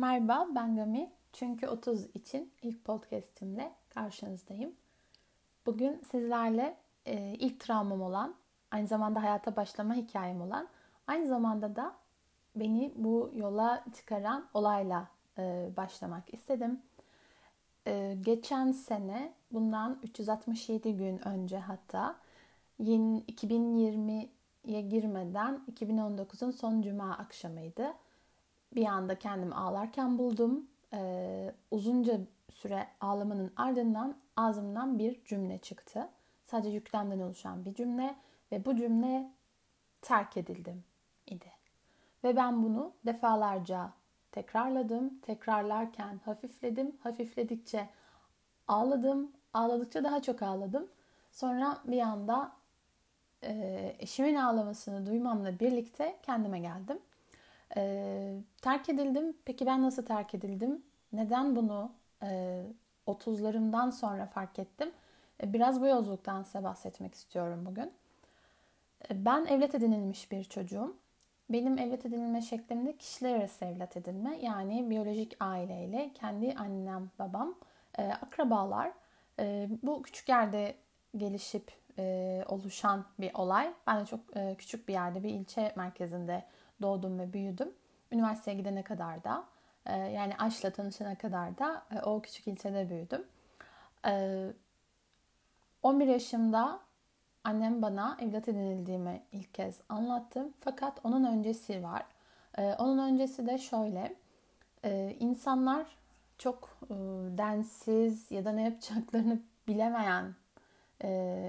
Merhaba ben Gami. Çünkü 30 için ilk podcastimle karşınızdayım. Bugün sizlerle e, ilk travmam olan, aynı zamanda hayata başlama hikayem olan, aynı zamanda da beni bu yola çıkaran olayla e, başlamak istedim. E, geçen sene bundan 367 gün önce hatta 2020'ye girmeden 2019'un son cuma akşamıydı bir anda kendimi ağlarken buldum. Ee, uzunca süre ağlamanın ardından ağzımdan bir cümle çıktı. Sadece yüklemden oluşan bir cümle ve bu cümle terk edildim idi. Ve ben bunu defalarca tekrarladım. Tekrarlarken hafifledim. Hafifledikçe ağladım. Ağladıkça daha çok ağladım. Sonra bir anda e, eşimin ağlamasını duymamla birlikte kendime geldim. E, terk edildim. Peki ben nasıl terk edildim? Neden bunu e, 30'larımdan sonra fark ettim? E, biraz bu yolculuktan size bahsetmek istiyorum bugün. E, ben evlat edinilmiş bir çocuğum. Benim evlat edinilme şeklimde kişiler arası evlat edinme yani biyolojik aileyle kendi annem, babam, e, akrabalar. Bu küçük yerde gelişip oluşan bir olay. Ben de çok küçük bir yerde, bir ilçe merkezinde doğdum ve büyüdüm. Üniversiteye gidene kadar da e, yani Aş'la tanışana kadar da e, o küçük ilçede büyüdüm. 11 e, yaşımda annem bana evlat edinildiğimi ilk kez anlattı. Fakat onun öncesi var. Onun öncesi de şöyle. insanlar çok densiz ya da ne yapacaklarını bilemeyen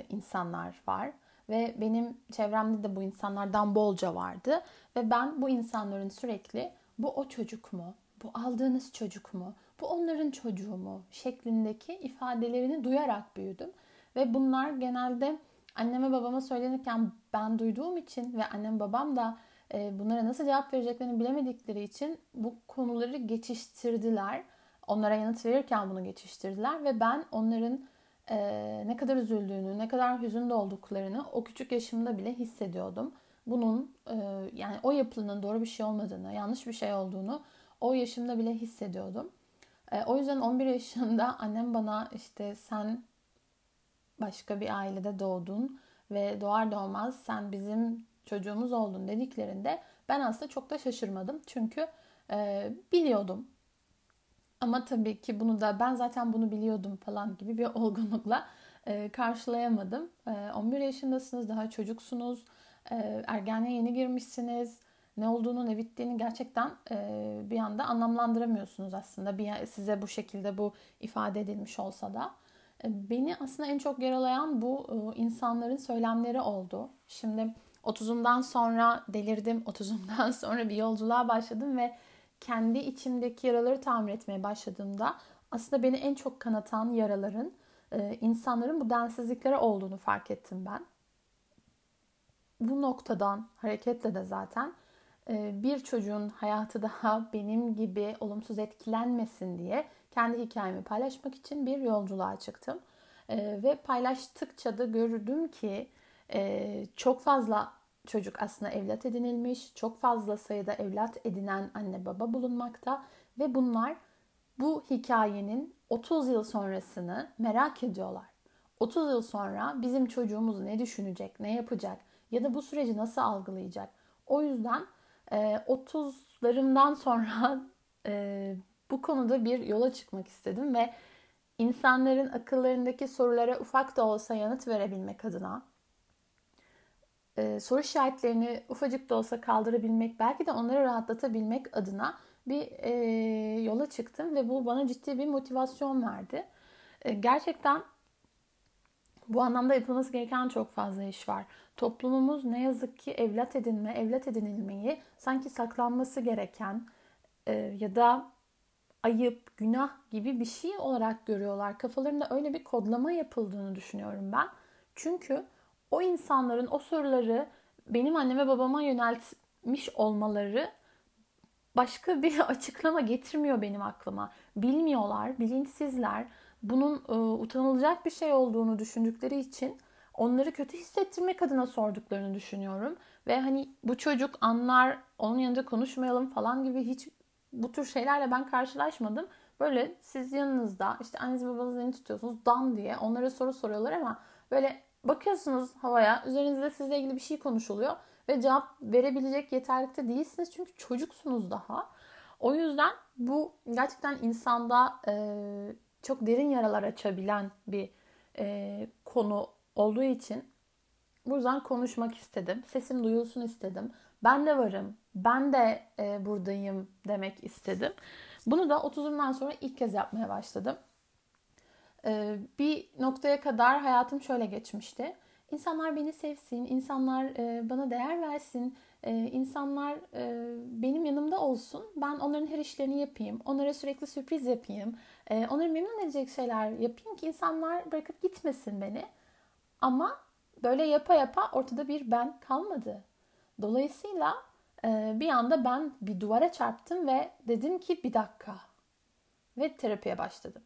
insanlar var. Ve benim çevremde de bu insanlardan bolca vardı. Ve ben bu insanların sürekli bu o çocuk mu? Bu aldığınız çocuk mu? Bu onların çocuğu mu? şeklindeki ifadelerini duyarak büyüdüm. Ve bunlar genelde anneme babama söylenirken ben duyduğum için ve annem babam da e, bunlara nasıl cevap vereceklerini bilemedikleri için bu konuları geçiştirdiler. Onlara yanıt verirken bunu geçiştirdiler ve ben onların e, ne kadar üzüldüğünü, ne kadar hüzünlü olduklarını o küçük yaşımda bile hissediyordum. Bunun e, yani o yapılının doğru bir şey olmadığını, yanlış bir şey olduğunu o yaşımda bile hissediyordum. E, o yüzden 11 yaşında annem bana işte sen başka bir ailede doğdun ve doğar doğmaz sen bizim çocuğumuz oldun dediklerinde ben aslında çok da şaşırmadım. Çünkü e, biliyordum ama tabii ki bunu da ben zaten bunu biliyordum falan gibi bir olgunlukla e, karşılayamadım. E, 11 yaşındasınız, daha çocuksunuz, e, ergenliğe yeni girmişsiniz. Ne olduğunu, ne bittiğini gerçekten e, bir anda anlamlandıramıyorsunuz aslında. Bir, size bu şekilde bu ifade edilmiş olsa da. E, beni aslında en çok yaralayan bu e, insanların söylemleri oldu. Şimdi 30'umdan sonra delirdim, 30'umdan sonra bir yolculuğa başladım ve kendi içimdeki yaraları tamir etmeye başladığımda aslında beni en çok kanatan yaraların e, insanların bu densizliklere olduğunu fark ettim ben. Bu noktadan hareketle de zaten e, bir çocuğun hayatı daha benim gibi olumsuz etkilenmesin diye kendi hikayemi paylaşmak için bir yolculuğa çıktım. E, ve paylaştıkça da gördüm ki çok fazla çocuk aslında evlat edinilmiş. Çok fazla sayıda evlat edinen anne baba bulunmakta ve bunlar bu hikayenin 30 yıl sonrasını merak ediyorlar. 30 yıl sonra bizim çocuğumuz ne düşünecek, ne yapacak ya da bu süreci nasıl algılayacak? O yüzden 30'larımdan e, sonra e, bu konuda bir yola çıkmak istedim ve insanların akıllarındaki sorulara ufak da olsa yanıt verebilmek adına e, soru işaretlerini ufacık da olsa kaldırabilmek, belki de onları rahatlatabilmek adına bir e, yola çıktım ve bu bana ciddi bir motivasyon verdi. E, gerçekten bu anlamda yapılması gereken çok fazla iş var. Toplumumuz ne yazık ki evlat edinme, evlat edinilmeyi sanki saklanması gereken e, ya da ayıp, günah gibi bir şey olarak görüyorlar. Kafalarında öyle bir kodlama yapıldığını düşünüyorum ben. Çünkü o insanların o soruları benim anneme babama yöneltmiş olmaları başka bir açıklama getirmiyor benim aklıma. Bilmiyorlar, bilinçsizler. Bunun e, utanılacak bir şey olduğunu düşündükleri için onları kötü hissettirmek adına sorduklarını düşünüyorum. Ve hani bu çocuk anlar, onun yanında konuşmayalım falan gibi hiç bu tür şeylerle ben karşılaşmadım. Böyle siz yanınızda işte anneniz babanız elini tutuyorsunuz dan diye onlara soru soruyorlar ama böyle bakıyorsunuz havaya üzerinizde sizle ilgili bir şey konuşuluyor ve cevap verebilecek yeterlikte değilsiniz çünkü çocuksunuz daha. O yüzden bu gerçekten insanda e, çok derin yaralar açabilen bir e, konu olduğu için bu yüzden konuşmak istedim. Sesim duyulsun istedim. Ben de varım, ben de e, buradayım demek istedim. Bunu da 30'umdan sonra ilk kez yapmaya başladım. E, bir noktaya kadar hayatım şöyle geçmişti. İnsanlar beni sevsin, insanlar e, bana değer versin, e, insanlar e, benim yanımda olsun. Ben onların her işlerini yapayım, onlara sürekli sürpriz yapayım, e, onları memnun edecek şeyler yapayım ki insanlar bırakıp gitmesin beni. Ama böyle yapa yapa ortada bir ben kalmadı. Dolayısıyla bir anda ben bir duvara çarptım ve dedim ki bir dakika. Ve terapiye başladım.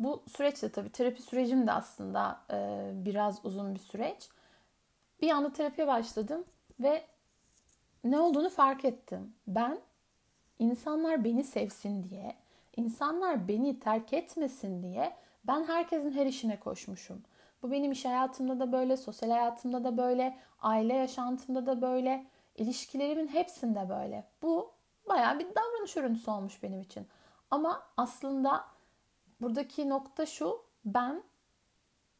Bu süreç de tabii terapi sürecim de aslında e, biraz uzun bir süreç. Bir anda terapiye başladım ve ne olduğunu fark ettim. Ben insanlar beni sevsin diye, insanlar beni terk etmesin diye ben herkesin her işine koşmuşum. Bu benim iş hayatımda da böyle, sosyal hayatımda da böyle, aile yaşantımda da böyle, ilişkilerimin hepsinde böyle. Bu bayağı bir davranış örüntüsü olmuş benim için. Ama aslında buradaki nokta şu, ben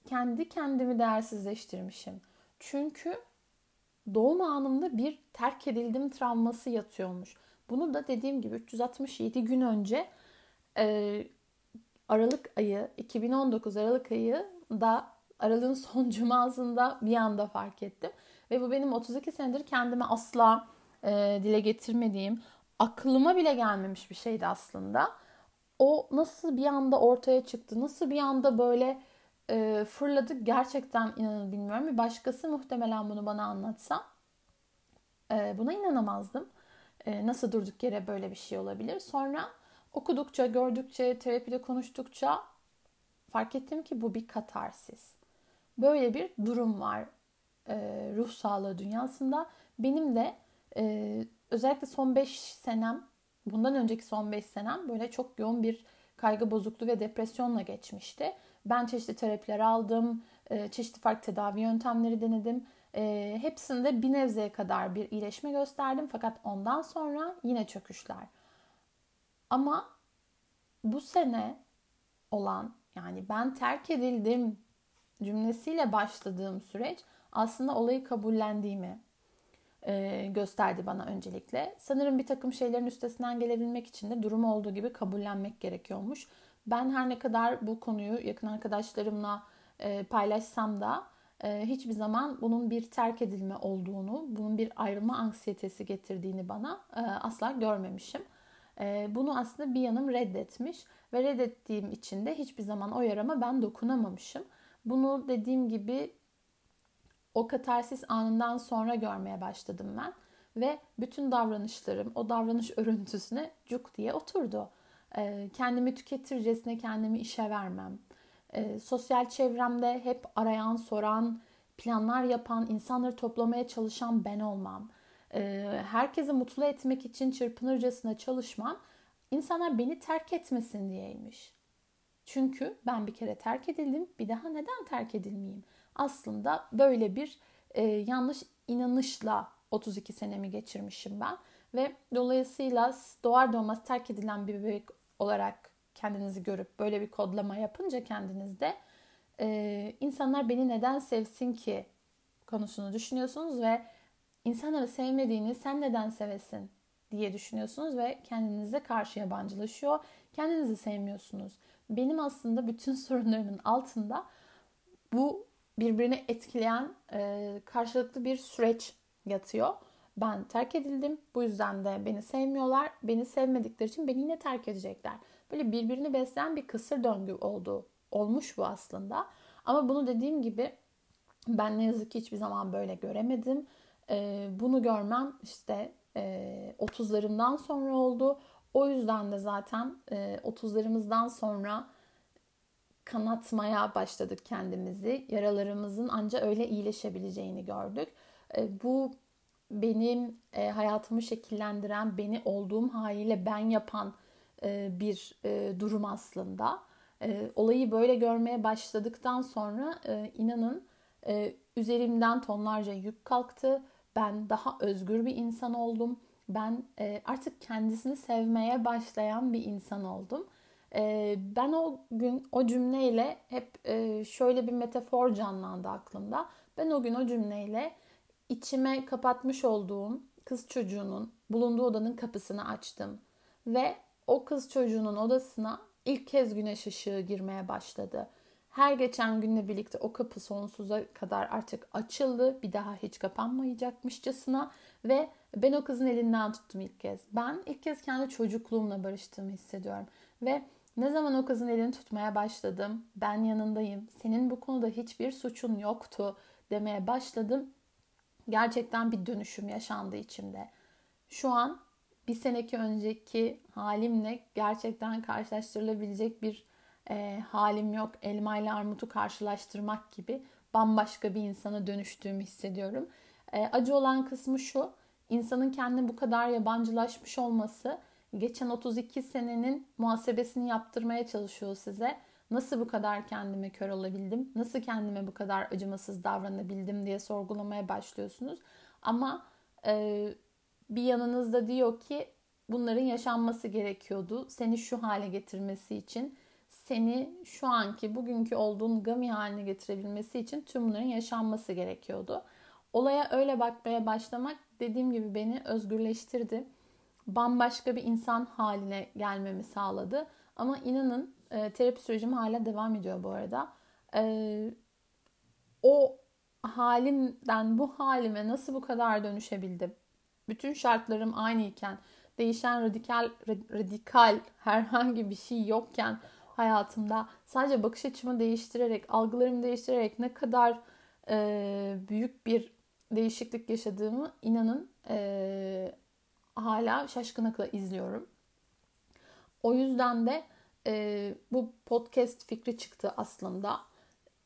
kendi kendimi değersizleştirmişim. Çünkü doğum anımda bir terk edildim travması yatıyormuş. Bunu da dediğim gibi 367 gün önce e, Aralık ayı 2019 Aralık ayı da Aralığın son cumasında bir anda fark ettim. Ve bu benim 32 senedir kendime asla e, dile getirmediğim, aklıma bile gelmemiş bir şeydi aslında. O nasıl bir anda ortaya çıktı, nasıl bir anda böyle e, fırladı gerçekten inanın bilmiyorum. Bir başkası muhtemelen bunu bana anlatsa e, buna inanamazdım. E, nasıl durduk yere böyle bir şey olabilir? Sonra okudukça, gördükçe, terapide konuştukça fark ettim ki bu bir katarsis. Böyle bir durum var e, ruh sağlığı dünyasında. Benim de e, özellikle son 5 senem, bundan önceki son 5 senem böyle çok yoğun bir kaygı bozukluğu ve depresyonla geçmişti. Ben çeşitli terapiler aldım, e, çeşitli farklı tedavi yöntemleri denedim. E, hepsinde bir nevzeye kadar bir iyileşme gösterdim fakat ondan sonra yine çöküşler. Ama bu sene olan yani ben terk edildim cümlesiyle başladığım süreç aslında olayı kabullendiğimi e, gösterdi bana öncelikle. Sanırım bir takım şeylerin üstesinden gelebilmek için de durum olduğu gibi kabullenmek gerekiyormuş. Ben her ne kadar bu konuyu yakın arkadaşlarımla e, paylaşsam da e, hiçbir zaman bunun bir terk edilme olduğunu, bunun bir ayrılma anksiyetesi getirdiğini bana e, asla görmemişim. E, bunu aslında bir yanım reddetmiş ve reddettiğim için de hiçbir zaman o yarama ben dokunamamışım. Bunu dediğim gibi o katarsis anından sonra görmeye başladım ben. Ve bütün davranışlarım o davranış örüntüsüne cuk diye oturdu. Ee, kendimi tüketircesine kendimi işe vermem. Ee, sosyal çevremde hep arayan, soran, planlar yapan, insanları toplamaya çalışan ben olmam. Ee, herkesi mutlu etmek için çırpınırcasına çalışmam. İnsanlar beni terk etmesin diyeymiş. Çünkü ben bir kere terk edildim. Bir daha neden terk edilmeyeyim? Aslında böyle bir e, yanlış inanışla 32 senemi geçirmişim ben. Ve dolayısıyla doğar doğmaz terk edilen bir bebek olarak kendinizi görüp böyle bir kodlama yapınca kendinizde e, insanlar beni neden sevsin ki konusunu düşünüyorsunuz ve insanları sevmediğini sen neden sevesin diye düşünüyorsunuz ve kendinize karşı yabancılaşıyor. Kendinizi sevmiyorsunuz benim aslında bütün sorunlarımın altında bu birbirini etkileyen e, karşılıklı bir süreç yatıyor. Ben terk edildim. Bu yüzden de beni sevmiyorlar. Beni sevmedikleri için beni yine terk edecekler. Böyle birbirini besleyen bir kısır döngü oldu. Olmuş bu aslında. Ama bunu dediğim gibi ben ne yazık ki hiçbir zaman böyle göremedim. E, bunu görmem işte e, 30'larımdan sonra oldu. O yüzden de zaten e, 30'larımızdan sonra kanatmaya başladık kendimizi. Yaralarımızın ancak öyle iyileşebileceğini gördük. E, bu benim e, hayatımı şekillendiren, beni olduğum haliyle ben yapan e, bir durum aslında. Olayı böyle görmeye başladıktan sonra inanın üzerimden tonlarca yük kalktı. Ben daha özgür bir insan oldum. Ben artık kendisini sevmeye başlayan bir insan oldum. E, ben o gün o cümleyle hep e, şöyle bir metafor canlandı aklımda. Ben o gün o cümleyle içime kapatmış olduğum kız çocuğunun bulunduğu odanın kapısını açtım. Ve o kız çocuğunun odasına ilk kez güneş ışığı girmeye başladı. Her geçen günle birlikte o kapı sonsuza kadar artık açıldı. Bir daha hiç kapanmayacakmışçasına ve ben o kızın elinden tuttum ilk kez. Ben ilk kez kendi çocukluğumla barıştığımı hissediyorum. Ve ne zaman o kızın elini tutmaya başladım, ben yanındayım, senin bu konuda hiçbir suçun yoktu demeye başladım. Gerçekten bir dönüşüm yaşandı içimde. Şu an bir seneki önceki halimle gerçekten karşılaştırılabilecek bir e, halim yok. Elma ile armutu karşılaştırmak gibi bambaşka bir insana dönüştüğümü hissediyorum. E, acı olan kısmı şu. insanın kendine bu kadar yabancılaşmış olması geçen 32 senenin muhasebesini yaptırmaya çalışıyor size. Nasıl bu kadar kendime kör olabildim? Nasıl kendime bu kadar acımasız davranabildim diye sorgulamaya başlıyorsunuz. Ama e, bir yanınızda diyor ki bunların yaşanması gerekiyordu. Seni şu hale getirmesi için, seni şu anki, bugünkü olduğun gami haline getirebilmesi için tüm bunların yaşanması gerekiyordu. Olaya öyle bakmaya başlamak dediğim gibi beni özgürleştirdi. Bambaşka bir insan haline gelmemi sağladı. Ama inanın e, terapi sürecim hala devam ediyor bu arada. E, o halimden bu halime nasıl bu kadar dönüşebildim? bütün şartlarım aynıyken, değişen radikal radikal herhangi bir şey yokken hayatımda sadece bakış açımı değiştirerek, algılarımı değiştirerek ne kadar e, büyük bir değişiklik yaşadığımı inanın e, hala şaşkınlıkla izliyorum. O yüzden de e, bu podcast fikri çıktı aslında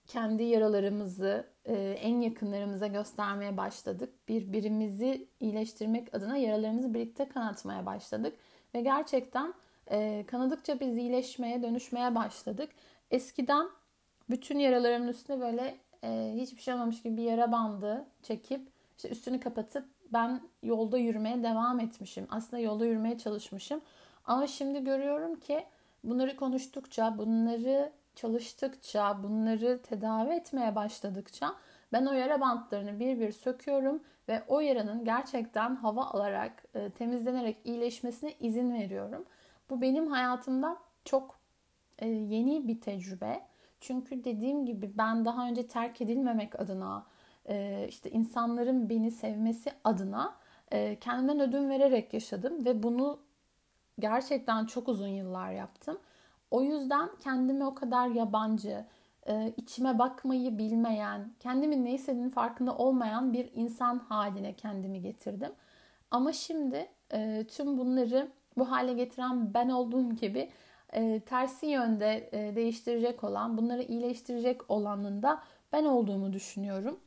kendi yaralarımızı e, en yakınlarımıza göstermeye başladık. Birbirimizi iyileştirmek adına yaralarımızı birlikte kanatmaya başladık. Ve gerçekten e, kanadıkça biz iyileşmeye, dönüşmeye başladık. Eskiden bütün yaralarımın üstüne böyle e, hiçbir şey olmamış gibi bir yara bandı çekip işte üstünü kapatıp ben yolda yürümeye devam etmişim. Aslında yolda yürümeye çalışmışım. Ama şimdi görüyorum ki bunları konuştukça, bunları çalıştıkça, bunları tedavi etmeye başladıkça ben o yara bantlarını bir bir söküyorum ve o yaranın gerçekten hava alarak, e, temizlenerek iyileşmesine izin veriyorum. Bu benim hayatımda çok e, yeni bir tecrübe. Çünkü dediğim gibi ben daha önce terk edilmemek adına, e, işte insanların beni sevmesi adına kendimden ödün vererek yaşadım ve bunu gerçekten çok uzun yıllar yaptım. O yüzden kendime o kadar yabancı, e, içime bakmayı bilmeyen, kendimin ne istediğini farkında olmayan bir insan haline kendimi getirdim. Ama şimdi e, tüm bunları bu hale getiren ben olduğum gibi e, tersi yönde değiştirecek olan, bunları iyileştirecek olanın da ben olduğumu düşünüyorum.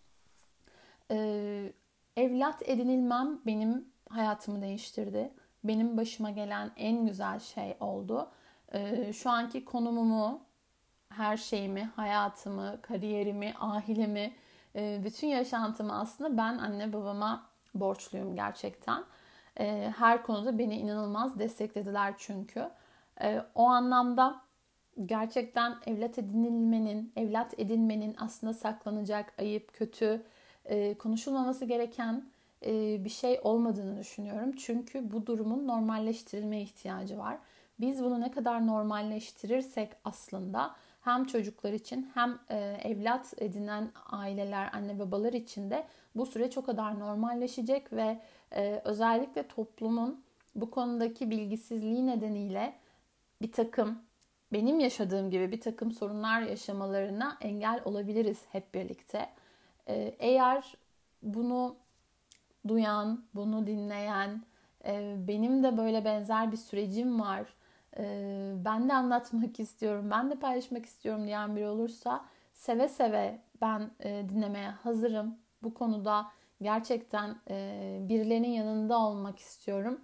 Evlat edinilmem benim hayatımı değiştirdi. Benim başıma gelen en güzel şey oldu. Ee, şu anki konumumu, her şeyimi, hayatımı, kariyerimi, ailemi, e, bütün yaşantımı aslında ben anne babama borçluyum gerçekten. Ee, her konuda beni inanılmaz desteklediler çünkü. Ee, o anlamda gerçekten evlat edinilmenin, evlat edinmenin aslında saklanacak ayıp, kötü, e, konuşulmaması gereken e, bir şey olmadığını düşünüyorum. Çünkü bu durumun normalleştirilmeye ihtiyacı var. Biz bunu ne kadar normalleştirirsek aslında hem çocuklar için hem e, evlat edinen aileler, anne babalar için de bu süreç o kadar normalleşecek ve özellikle toplumun bu konudaki bilgisizliği nedeniyle bir takım benim yaşadığım gibi bir takım sorunlar yaşamalarına engel olabiliriz hep birlikte. E, eğer bunu duyan, bunu dinleyen, benim de böyle benzer bir sürecim var ee, ben de anlatmak istiyorum, ben de paylaşmak istiyorum diyen biri olursa seve seve ben e, dinlemeye hazırım. Bu konuda Gerçekten e, birilerinin yanında olmak istiyorum.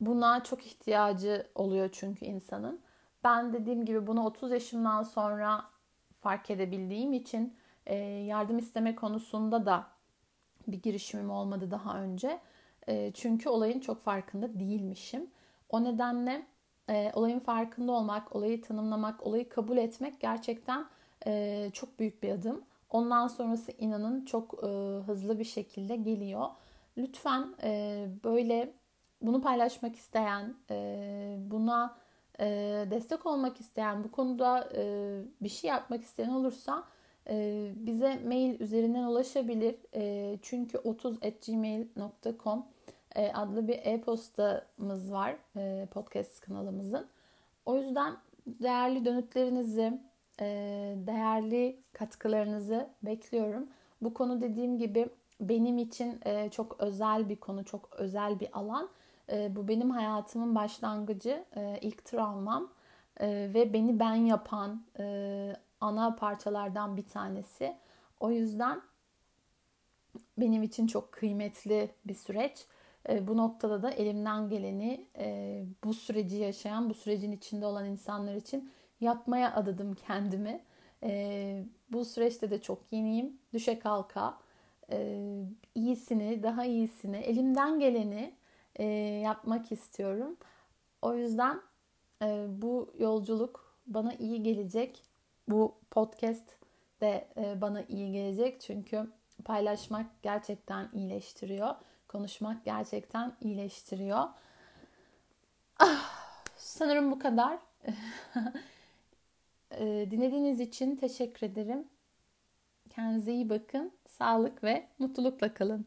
Buna çok ihtiyacı oluyor çünkü insanın. Ben dediğim gibi bunu 30 yaşımdan sonra fark edebildiğim için e, yardım isteme konusunda da bir girişimim olmadı daha önce. E, çünkü olayın çok farkında değilmişim. O nedenle e, olayın farkında olmak, olayı tanımlamak, olayı kabul etmek gerçekten çok büyük bir adım. Ondan sonrası inanın çok hızlı bir şekilde geliyor. Lütfen böyle bunu paylaşmak isteyen, e, buna destek olmak isteyen, bu konuda bir şey yapmak isteyen olursa bize mail üzerinden ulaşabilir. E, çünkü 30@gmail.com e, adlı bir e-postamız var e, podcast kanalımızın. O yüzden değerli dönütlerinizi, e, değerli katkılarınızı bekliyorum. Bu konu dediğim gibi benim için çok özel bir konu, çok özel bir alan. Bu benim hayatımın başlangıcı, ilk travmam ve beni ben yapan ana parçalardan bir tanesi. O yüzden benim için çok kıymetli bir süreç. E, bu noktada da elimden geleni e, bu süreci yaşayan, bu sürecin içinde olan insanlar için yapmaya adadım kendimi. E, bu süreçte de çok yeniyim. Düşe kalka iyisini, daha iyisini, elimden geleni yapmak istiyorum. O yüzden bu yolculuk bana iyi gelecek. Bu podcast de bana iyi gelecek. Çünkü paylaşmak gerçekten iyileştiriyor konuşmak gerçekten iyileştiriyor. Ah, sanırım bu kadar. Ee, dinlediğiniz için teşekkür ederim. Kendinize iyi bakın. Sağlık ve mutlulukla kalın.